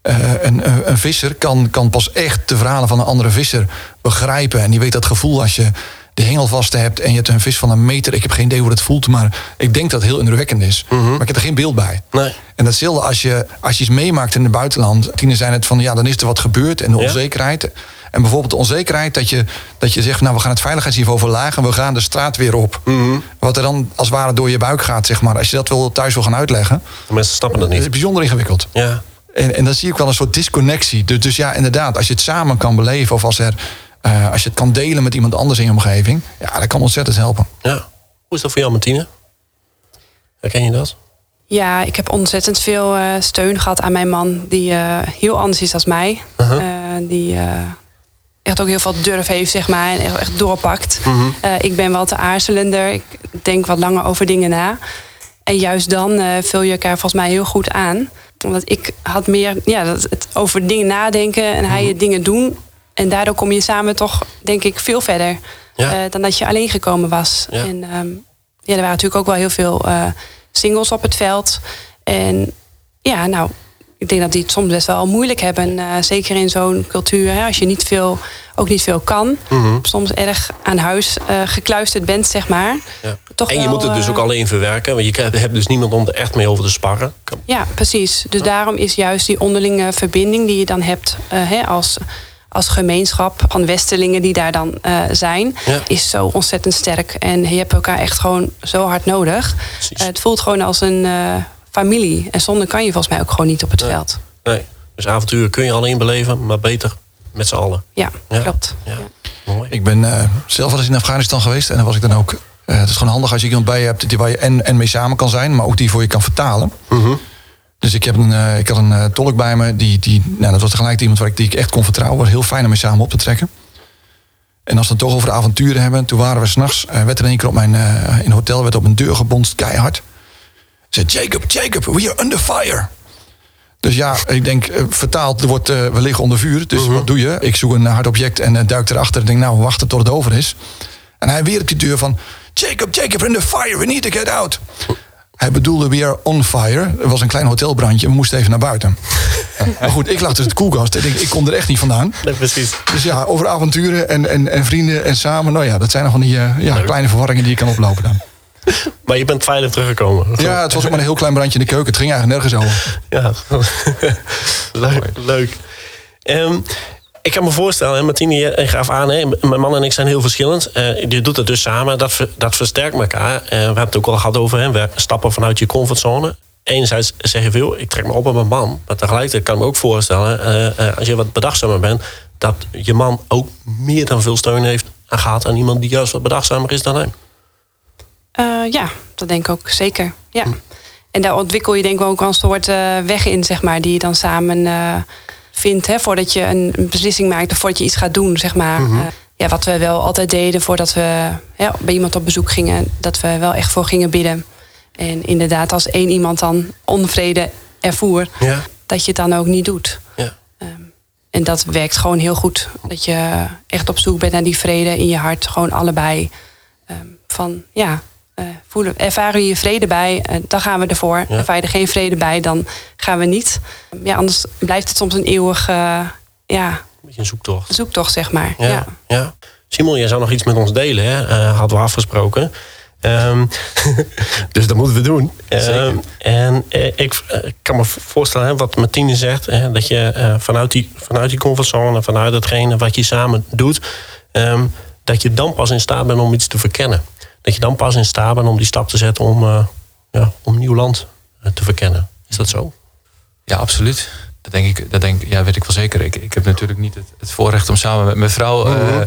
Eh, een, een, een visser kan, kan pas echt de verhalen van een andere visser begrijpen. En die weet dat gevoel als je de hengel vast hebt en je hebt een vis van een meter. Ik heb geen idee hoe dat voelt, maar ik denk dat het heel indrukwekkend is. Maar ik heb er geen beeld bij. Nee. En datzelfde als je, als je iets meemaakt in het buitenland. Tienen zijn het van ja, dan is er wat gebeurd en de Ja. onzekerheid. En bijvoorbeeld de onzekerheid dat je, dat je zegt, nou we gaan het veiligheidsniveau verlagen, we gaan de straat weer op. Wat er dan als het ware door je buik gaat, zeg maar. Als je dat wil thuis wil gaan uitleggen, De mensen snappen dat dat is niet. bijzonder ingewikkeld. Ja. En, en dan zie ik wel een soort disconnectie. Dus, dus ja, inderdaad, als je het samen kan beleven of als, er, eh, als je het kan delen met iemand anders in je omgeving, ja, dat kan ontzettend helpen. ja. Hoe is dat voor jou, Martine? Herken je dat? Ja, ik heb ontzettend veel eh, steun gehad aan mijn man, die eh, heel anders is dan mij. Uh-huh. Eh, die eh, echt ook heel veel durf heeft, zeg maar, en echt, echt doorpakt. Eh, ik ben wel te aarzelender, ik denk wat langer over dingen na. En juist dan eh, vul je elkaar volgens mij heel goed aan. Omdat ik had meer ja, dat, het over dingen nadenken en hij het dingen doen. En daardoor kom je samen toch, denk ik, veel verder Ja. eh, dan dat je alleen gekomen was. Ja. En ehm, ja, er waren natuurlijk ook wel heel veel eh, singles op het veld. En ja, nou, ik denk dat die het soms best wel moeilijk hebben. eh, zeker in zo'n cultuur, hè, als je niet veel, ook niet veel kan. Mhm. Soms erg aan huis eh, gekluisterd bent, zeg maar. Ja. Toch en je wel, moet het dus eh, ook alleen verwerken. Want je hebt dus niemand om er echt mee over te sparren. Ja, precies. Dus daarom is juist die onderlinge verbinding die je dan hebt hè, als, als gemeenschap van Westelingen die daar dan zijn, Ja. is zo ontzettend sterk. En je hebt elkaar echt gewoon zo hard nodig. Het voelt gewoon als een familie. En zonder kan je volgens mij ook gewoon niet op het Nee. veld. Nee. Dus avonturen kun je alleen beleven, maar beter met z'n allen. Ja, Ja. klopt. Ja. Mooi. Ik ben eh, zelf wel eens in Afghanistan geweest en dan was ik dan ook. eh, het is gewoon handig als je iemand bij je hebt die waar je en, en mee samen kan zijn, maar ook die voor je kan vertalen. Mhm. Dus ik, heb een, eh, ik had een tolk bij me, die, die, nou, dat was tegelijk iemand waar ik, die ik echt kon vertrouwen. Was heel fijn om mee samen op te trekken. En als we het toch over avonturen hebben, toen waren we s'nachts, uh, werd er in één keer op mijn, eh, in het hotel, werd op een deur gebonst, keihard. Zei Jacob, Jacob, we are under fire. Dus ja, ik denk, eh, vertaald, er wordt, eh, we liggen onder vuur. Dus wat doe je? Ik zoek een hard object en eh, duik erachter. En denk, nou, we wachten tot het over is. En hij weer op die deur van... Jacob, Jacob, under fire, we need to get out. Hij bedoelde, we are on fire. Er was een klein hotelbrandje, we moesten even naar buiten. maar goed, ik lag tussen het koelkast. Ik denk, ik kom er echt niet vandaan. Nee, precies. Dus ja, over avonturen en, en, en vrienden en samen. Nou ja, dat zijn nog van die ja, kleine verwarringen die je kan oplopen dan. Maar je bent veilig teruggekomen. Ja, het was ook maar een heel klein brandje in de keuken. Het ging eigenlijk nergens over. Ja, leuk. leuk. Ehm, ik kan me voorstellen, Martine, je gaf aan, hè, mijn man en ik zijn heel verschillend. Eh, je doet het dus samen, dat, ver- dat versterkt elkaar. Eh, we hebben het ook al gehad over hè, we stappen vanuit je comfortzone. Enerzijds zeg je veel, ik trek me op op mijn man. Maar tegelijkertijd kan ik me ook voorstellen, eh, als je wat bedachtzamer bent, dat je man ook meer dan veel steun heeft en gaat aan iemand die juist wat bedachtzamer is dan hem. Eh, ja, dat denk ik ook zeker. Ja. En daar ontwikkel je denk ik ook wel een soort eh, weg in, zeg maar, die je dan samen eh, vindt. Hè, voordat je een beslissing maakt of voordat je iets gaat doen, zeg maar. Eh, ja, wat we wel altijd deden voordat we ja, bij iemand op bezoek gingen, dat we wel echt voor gingen bidden. En inderdaad, als één iemand dan onvrede ervoer, Ja. dat je het dan ook niet doet. Ja. Ehm, en dat werkt gewoon heel goed. Dat je echt op zoek bent naar die vrede in je hart. Gewoon allebei. Ehm, van ja, voelen, ervaren we je vrede bij, eh, dan gaan we ervoor. Ja. Ervaar je er geen vrede bij, dan gaan we niet. Ja, anders blijft het soms een eeuwig eh, ja, Beetje een zoektocht. zoektocht, zeg maar. Ja, Ja. ja. Simon, jij zou nog iets met ons delen, hè? Eh, hadden we afgesproken. Ehm, dus dat moeten we doen. Ehm, en eh, ik eh, kan me voorstellen, hè, wat Martine zegt, hè, dat je eh, vanuit, die, vanuit die comfortzone, vanuit hetgene wat je samen doet, ehm, dat je dan pas in staat bent om iets te verkennen. Dat je dan pas in staat bent om die stap te zetten om, eh, ja, om nieuw land eh, te verkennen. Is dat zo? Ja, absoluut. Dat denk ik, dat denk, ja, weet ik wel zeker. Ik, ik heb natuurlijk niet het, het voorrecht om samen met mijn vrouw eh,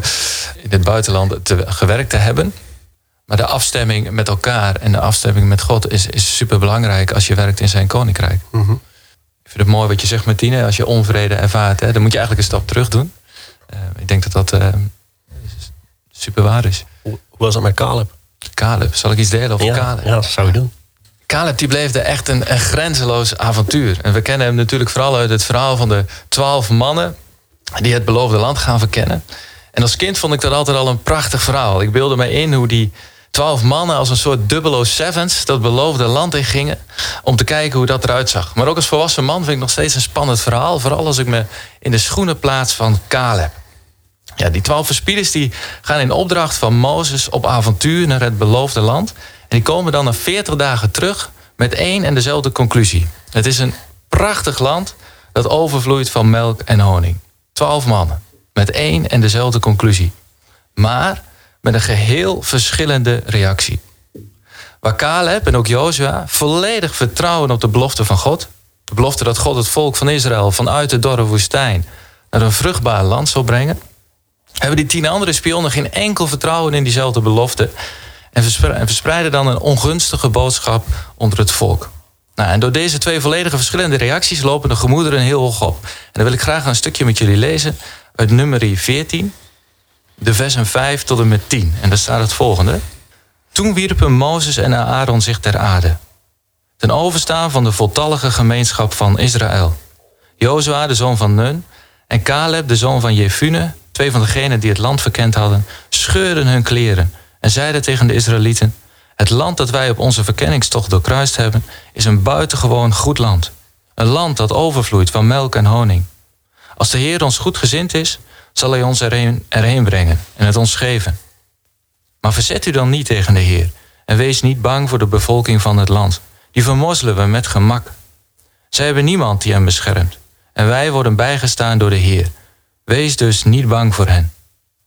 in het buitenland te, gewerkt te hebben. Maar de afstemming met elkaar en de afstemming met God is, is super belangrijk als je werkt in zijn koninkrijk. Mhm. Ik vind het mooi wat je zegt, Martine. Als je onvrede ervaart, hè, dan moet je eigenlijk een stap terug doen. Ik denk dat dat eh, super waar is. Hoe, hoe was dat met Caleb? Caleb, zal ik iets delen over Ja, Caleb? ja, dat zou je doen. Caleb die bleef er echt een, een grenzeloos avontuur. En we kennen hem natuurlijk vooral uit het verhaal van de twaalf mannen die het beloofde land gaan verkennen. En als kind vond ik dat altijd al een prachtig verhaal. Ik beelde me in hoe die twaalf mannen als een soort dubbelo sevens dat beloofde land in gingen om te kijken hoe dat eruit zag. Maar ook als volwassen man vind ik nog steeds een spannend verhaal, vooral als ik me in de schoenen plaats van Caleb. Ja, die twaalf verspieders die gaan in opdracht van Mozes op avontuur naar het beloofde land. En die komen dan na 40 dagen terug met één en dezelfde conclusie. Het is een prachtig land dat overvloeit van melk en honing. Twaalf mannen met één en dezelfde conclusie. Maar met een geheel verschillende reactie. Waar Caleb en ook Jozua volledig vertrouwen op de belofte van God. De belofte dat God het volk van Israël vanuit de dorre woestijn naar een vruchtbaar land zal brengen. Hebben die tien andere spionnen geen enkel vertrouwen in diezelfde belofte. En verspreiden dan een ongunstige boodschap onder het volk. Nou, en door deze twee volledige verschillende reacties lopen de gemoederen heel hoog op. En dan wil ik graag een stukje met jullie lezen uit nummer 14, de versen 5 tot en met 10. En daar staat het volgende. Toen wierpen Mozes en Aaron zich ter aarde. Ten overstaan van de voltallige gemeenschap van Israël. Jozua, de zoon van Nun, en Caleb, de zoon van Jefune, twee van degenen die het land verkend hadden, scheurden hun kleren en zeiden tegen de Israëlieten: Het land dat wij op onze verkenningstocht doorkruist hebben, is een buitengewoon goed land. Een land dat overvloeit van melk en honing. Als de Heer ons goed gezind is, zal Hij ons erheen, brengen en het ons geven. Maar verzet u dan niet tegen de Heer en wees niet bang voor de bevolking van het land. Die vermozzelen we met gemak. Zij hebben niemand die hen beschermt. En wij worden bijgestaan door de Heer. Wees dus niet bang voor hen.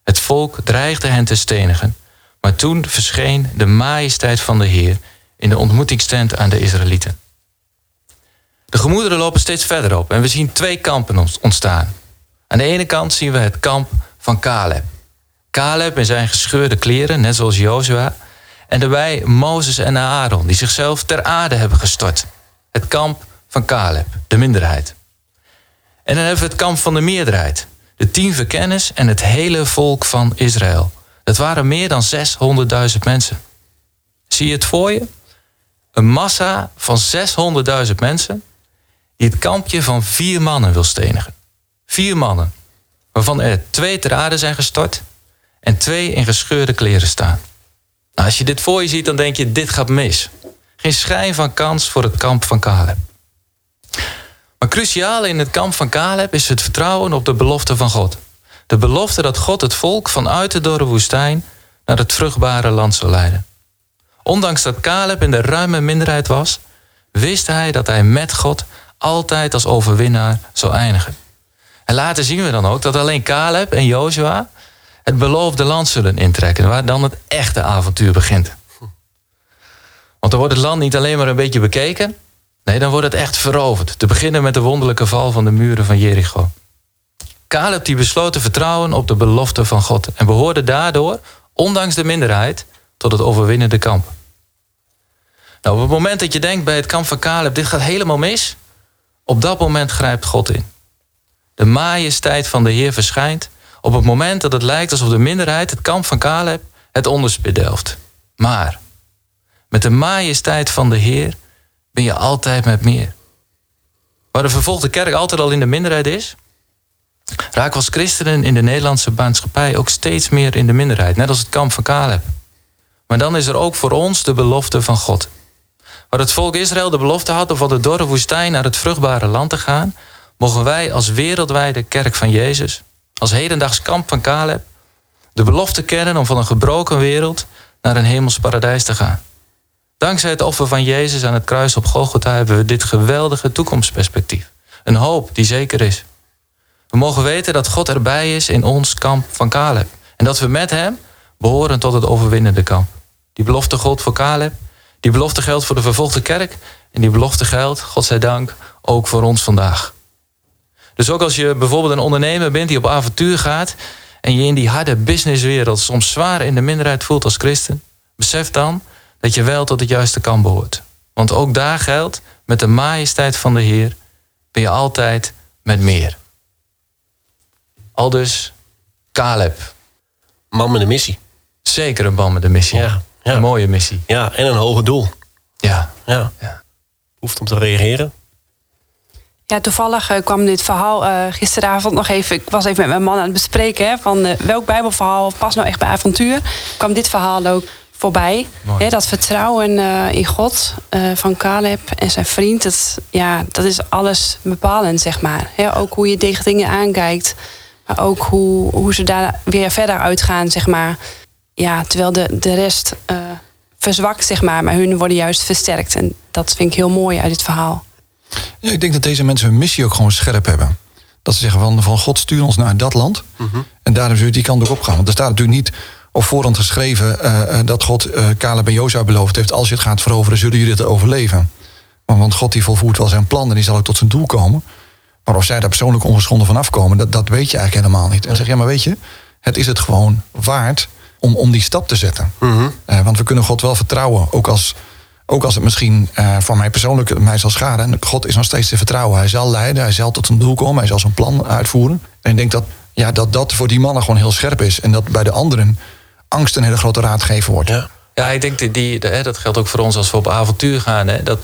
Het volk dreigde hen te stenigen. Maar toen verscheen de majesteit van de Heer in de ontmoetingstent aan de Israëlieten. De gemoederen lopen steeds verder op en we zien twee kampen ontstaan. Aan de ene kant zien we het kamp van Caleb. Caleb in zijn gescheurde kleren, net zoals Jozua. En daarbij Mozes en Aaron, die zichzelf ter aarde hebben gestort. Het kamp van Caleb, de minderheid. En dan hebben we het kamp van de meerderheid. De tien verkenners en het hele volk van Israël. Dat waren meer dan 600.000 mensen. Zie je het voor je? Een massa van 600.000 mensen die het kampje van vier mannen wil stenigen. Vier mannen, waarvan er twee ter aarde zijn gestort en twee in gescheurde kleren staan. Nou, als je dit voor je ziet, dan denk je, dit gaat mis. Geen schijn van kans voor het kamp van Caleb. Maar cruciaal in het kamp van Caleb is het vertrouwen op de belofte van God. De belofte dat God het volk vanuit de dorre woestijn naar het vruchtbare land zal leiden. Ondanks dat Caleb in de ruime minderheid was, wist hij dat hij met God altijd als overwinnaar zou eindigen. En later zien we dan ook dat alleen Caleb en Joshua het beloofde land zullen intrekken, waar dan het echte avontuur begint. Want dan wordt het land niet alleen maar een beetje bekeken, nee, dan wordt het echt veroverd. Te beginnen met de wonderlijke val van de muren van Jericho. Caleb die besloot te vertrouwen op de belofte van God en behoorde daardoor, ondanks de minderheid, tot het overwinnende kamp. Nou, op het moment dat je denkt bij het kamp van Caleb, dit gaat helemaal mis, op dat moment grijpt God in. De majesteit van de Heer verschijnt op het moment dat het lijkt alsof de minderheid, het kamp van Caleb, het onderspit delft. Maar met de majesteit van de Heer ben je altijd met meer. Waar de vervolgde kerk altijd al in de minderheid is, raken als christenen in de Nederlandse maatschappij ook steeds meer in de minderheid, net als het kamp van Caleb. Maar dan is er ook voor ons de belofte van God. Waar het volk Israël de belofte had om van de dorre woestijn naar het vruchtbare land te gaan, mogen wij als wereldwijde kerk van Jezus, als hedendaags kamp van Caleb, de belofte kennen om van een gebroken wereld naar een hemels paradijs te gaan. Dankzij het offer van Jezus aan het kruis op Golgotha hebben we dit geweldige toekomstperspectief. Een hoop die zeker is. We mogen weten dat God erbij is in ons kamp van Caleb. En dat we met hem behoren tot het overwinnende kamp. Die belofte geldt voor Caleb. Die belofte geldt voor de vervolgde kerk. En die belofte geldt, God zij dank, ook voor ons vandaag. Dus ook als je bijvoorbeeld een ondernemer bent die op avontuur gaat. en je in die harde businesswereld soms zwaar in de minderheid voelt als christen. besef dan dat je wel tot het juiste kamp behoort. Want ook daar geldt, met de majesteit van de Heer ben je altijd met meer. Aldus Caleb. Man met een missie. Zeker een man met een missie. Ja, ja. Een mooie missie. Ja, en een hoger doel. Ja. Ja. Ja. Hoeft om te reageren. Ja, toevallig eh, kwam dit verhaal eh, gisteravond nog even. Ik was even met mijn man aan het bespreken hè, van eh, welk Bijbelverhaal past nou echt bij avontuur. Kwam dit verhaal ook voorbij. Dat vertrouwen eh, in God eh, van Caleb en zijn vriend, dat, ja, dat is alles bepalend, zeg maar. Hè, ook hoe je tegen dingen aankijkt. Maar ook hoe, hoe ze daar weer verder uitgaan, zeg maar. Ja, terwijl de, de rest eh, verzwakt, zeg maar. Maar hun worden juist versterkt. En dat vind ik heel mooi uit dit verhaal. Ja, ik denk dat deze mensen hun missie ook gewoon scherp hebben. Dat ze zeggen van, van God stuur ons naar dat land. En daarom zullen we die kant ook opgaan. Want er staat natuurlijk niet op voorhand geschreven eh, eh, dat God uh, Caleb en Jozua beloofd heeft... als je het gaat veroveren, zullen jullie het overleven. Want, want God die volvoert wel zijn plan en die zal ook tot zijn doel komen. Maar of zij daar persoonlijk ongeschonden van afkomen, dat, dat weet je eigenlijk helemaal niet. En zeg, ja, maar weet je, het is het gewoon waard om, om die stap te zetten. Eh, want we kunnen God wel vertrouwen, ook als, ook als het misschien voor mij persoonlijk mij zal schaden. En God is nog steeds te vertrouwen. Hij zal leiden, hij zal tot een doel komen, hij zal zijn plan uitvoeren. En ik denk dat ja, dat, dat voor die mannen gewoon heel scherp is. En dat bij de anderen angst een hele grote raadgever wordt. Ja. Ja, ik denk die, die, hè, dat geldt ook voor ons als we op avontuur gaan. Hè, dat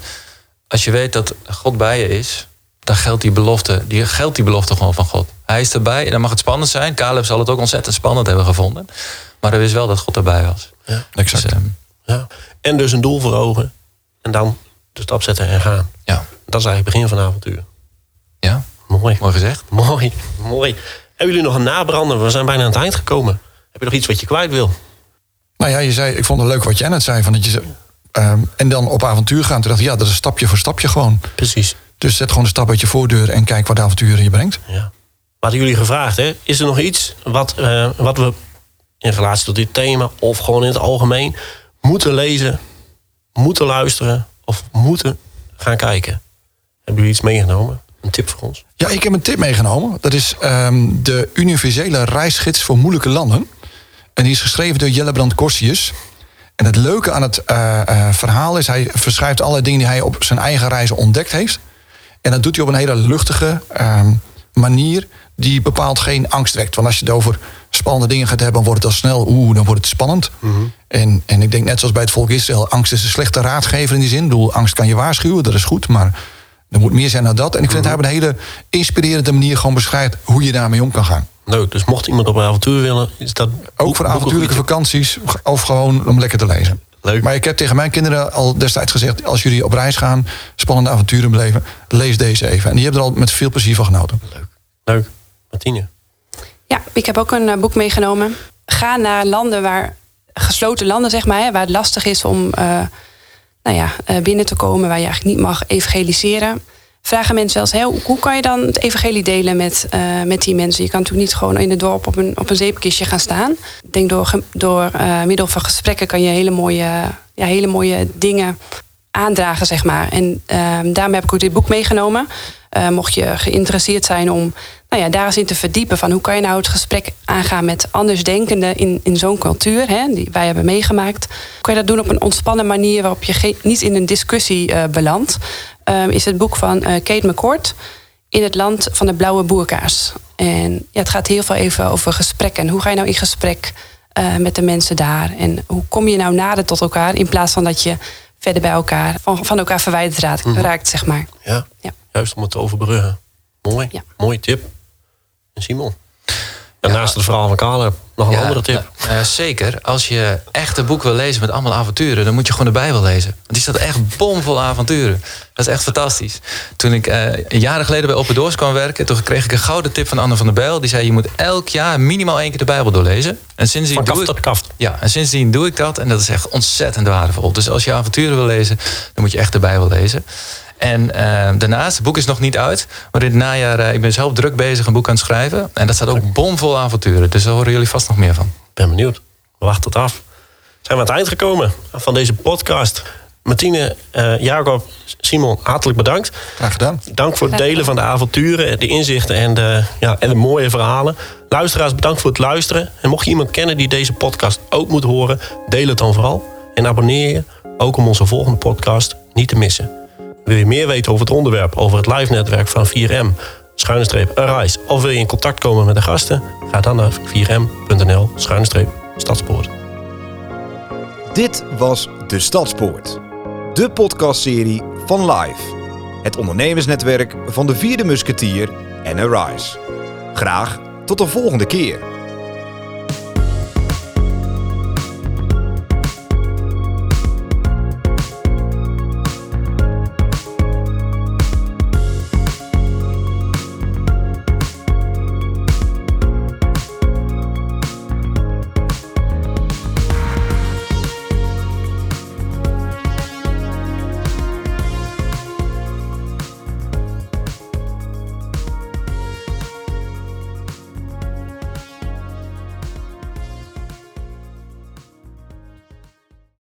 als je weet dat God bij je is, dan geldt die belofte, die, geldt die belofte gewoon van God. Hij is erbij en dan mag het spannend zijn. Caleb zal het ook ontzettend spannend hebben gevonden. Maar hij wist wel dat God erbij was. Exact. Dus, ehm, Ja. En dus een doel voor ogen. En dan de stap zetten en gaan. ja. Dat is eigenlijk het begin van avontuur. ja, Mooi. mooi gezegd. Mooi. Mooi. Hebben jullie nog een nabrander? We zijn bijna aan het eind gekomen. Heb je nog iets wat je kwijt wil? Nou ja, je zei, ik vond het leuk wat jij net zei. Van dat je, ze- ehm, en dan op avontuur gaan. Toen dacht ik, ja, dat is stapje voor stapje gewoon. Precies. Dus zet gewoon een stap uit je voordeur en kijk wat de avonturen je brengt. Ja. We hadden jullie gevraagd, hè? is er nog iets wat, eh, wat we in relatie tot dit thema of gewoon in het algemeen moeten lezen, moeten luisteren of moeten gaan kijken? Hebben jullie iets meegenomen? Een tip voor ons? Ja, ik heb een tip meegenomen. Dat is ehm, de universele reisgids voor moeilijke landen. En die is geschreven door Jellebrand Corsius. En het leuke aan het eh, eh, verhaal is, hij verschrijft alle dingen die hij op zijn eigen reizen ontdekt heeft. En dat doet hij op een hele luchtige ehm, manier die bepaald geen angst wekt. Want als je het over spannende dingen gaat hebben, dan wordt het al snel, oeh, dan wordt het spannend. en, en ik denk net zoals bij het volk Israël, angst is een slechte raadgever in die zin. Ik bedoel, angst kan je waarschuwen, dat is goed, maar er moet meer zijn dan dat. En ik vind dat hij op een hele inspirerende manier gewoon beschrijft hoe je daarmee om kan gaan. Leuk, dus mocht iemand op een avontuur willen, is dat Ook voor avontuurlijke vakanties of gewoon om lekker te lezen. Leuk. Maar ik heb tegen mijn kinderen al destijds gezegd... als jullie op reis gaan, spannende avonturen beleven... lees deze even. En die hebben er al met veel plezier van genoten. Leuk. Martine. Ja, ik heb ook een eh, boek meegenomen. Ga naar landen waar, gesloten landen zeg maar, hè, waar het lastig is om eh, nou ja, eh, binnen te komen, waar je eigenlijk niet mag evangeliseren. Vragen mensen hè, hoe- kan je dan het evangelie delen met, eh, met die mensen? Je kan natuurlijk niet gewoon in het dorp op een, op een zeepkistje gaan staan. Ik denk door, door eh, middel van gesprekken kan je hele mooie, ja, hele mooie dingen aandragen, zeg maar. En ehm, daarom heb ik ook dit boek meegenomen. Eh, mocht je geïnteresseerd zijn om nou ja, daar eens in te verdiepen... van hoe kan je nou het gesprek aangaan met andersdenkenden in, in zo'n cultuur... Hè, die wij hebben meegemaakt. Kan je dat doen op een ontspannen manier... waarop je geen- niet in een discussie eh, belandt... Ehm, is het boek van eh, Kate McCord... In het land van de blauwe boerkaars. En ja, het gaat heel veel even over gesprekken. Hoe ga je nou in gesprek met de mensen daar? En hoe kom je nou nader tot elkaar... in plaats van dat je verder bij elkaar... van, van elkaar verwijderd raakt, raakt, zeg maar. Ja. Ja. Juist om het te overbruggen. Mooi. Ja. Mooie tip. En Simon. En naast het verhaal van Caleb nog een Ja, andere tip. zeker. Als je echt een boek wil lezen met allemaal avonturen, dan moet je gewoon de Bijbel lezen. Want die staat echt bomvol avonturen. Dat is echt fantastisch. Toen ik eh, jaren geleden bij Open Doors kwam werken, toen kreeg ik een gouden tip van Anne van der Bijl. Die zei: Je moet elk jaar minimaal één keer de Bijbel doorlezen. En sindsdien Van doe kaft ik tot kaft. Ja, en sindsdien doe ik dat en dat is echt ontzettend waardevol. Dus als je avonturen wil lezen, dan moet je echt de Bijbel lezen. En eh, daarnaast, het boek is nog niet uit, maar in het najaar, eh, ik ben zelf druk bezig een boek aan het schrijven. En dat staat ook bomvol avonturen, dus daar horen jullie vast nog meer van. ben benieuwd. We wachten het af. Zijn we aan het eind gekomen van deze podcast. Martine, eh, Jacob, Simon, hartelijk bedankt. Graag gedaan. Dank voor het delen van de avonturen, de inzichten en de, ja, en de mooie verhalen. Luisteraars, bedankt voor het luisteren. En mocht je iemand kennen die deze podcast ook moet horen, deel het dan vooral. En abonneer je ook om onze volgende podcast niet te missen. Wil je meer weten over het onderwerp, over het live netwerk van 4M, schuine streep Arise, of wil je in contact komen met de gasten? Ga dan naar 4m.nl schuine streep Stadspoort. Dit was De Stadspoort. De podcastserie van Live. Het ondernemersnetwerk van de vierde musketier en Arise. Graag tot de volgende keer.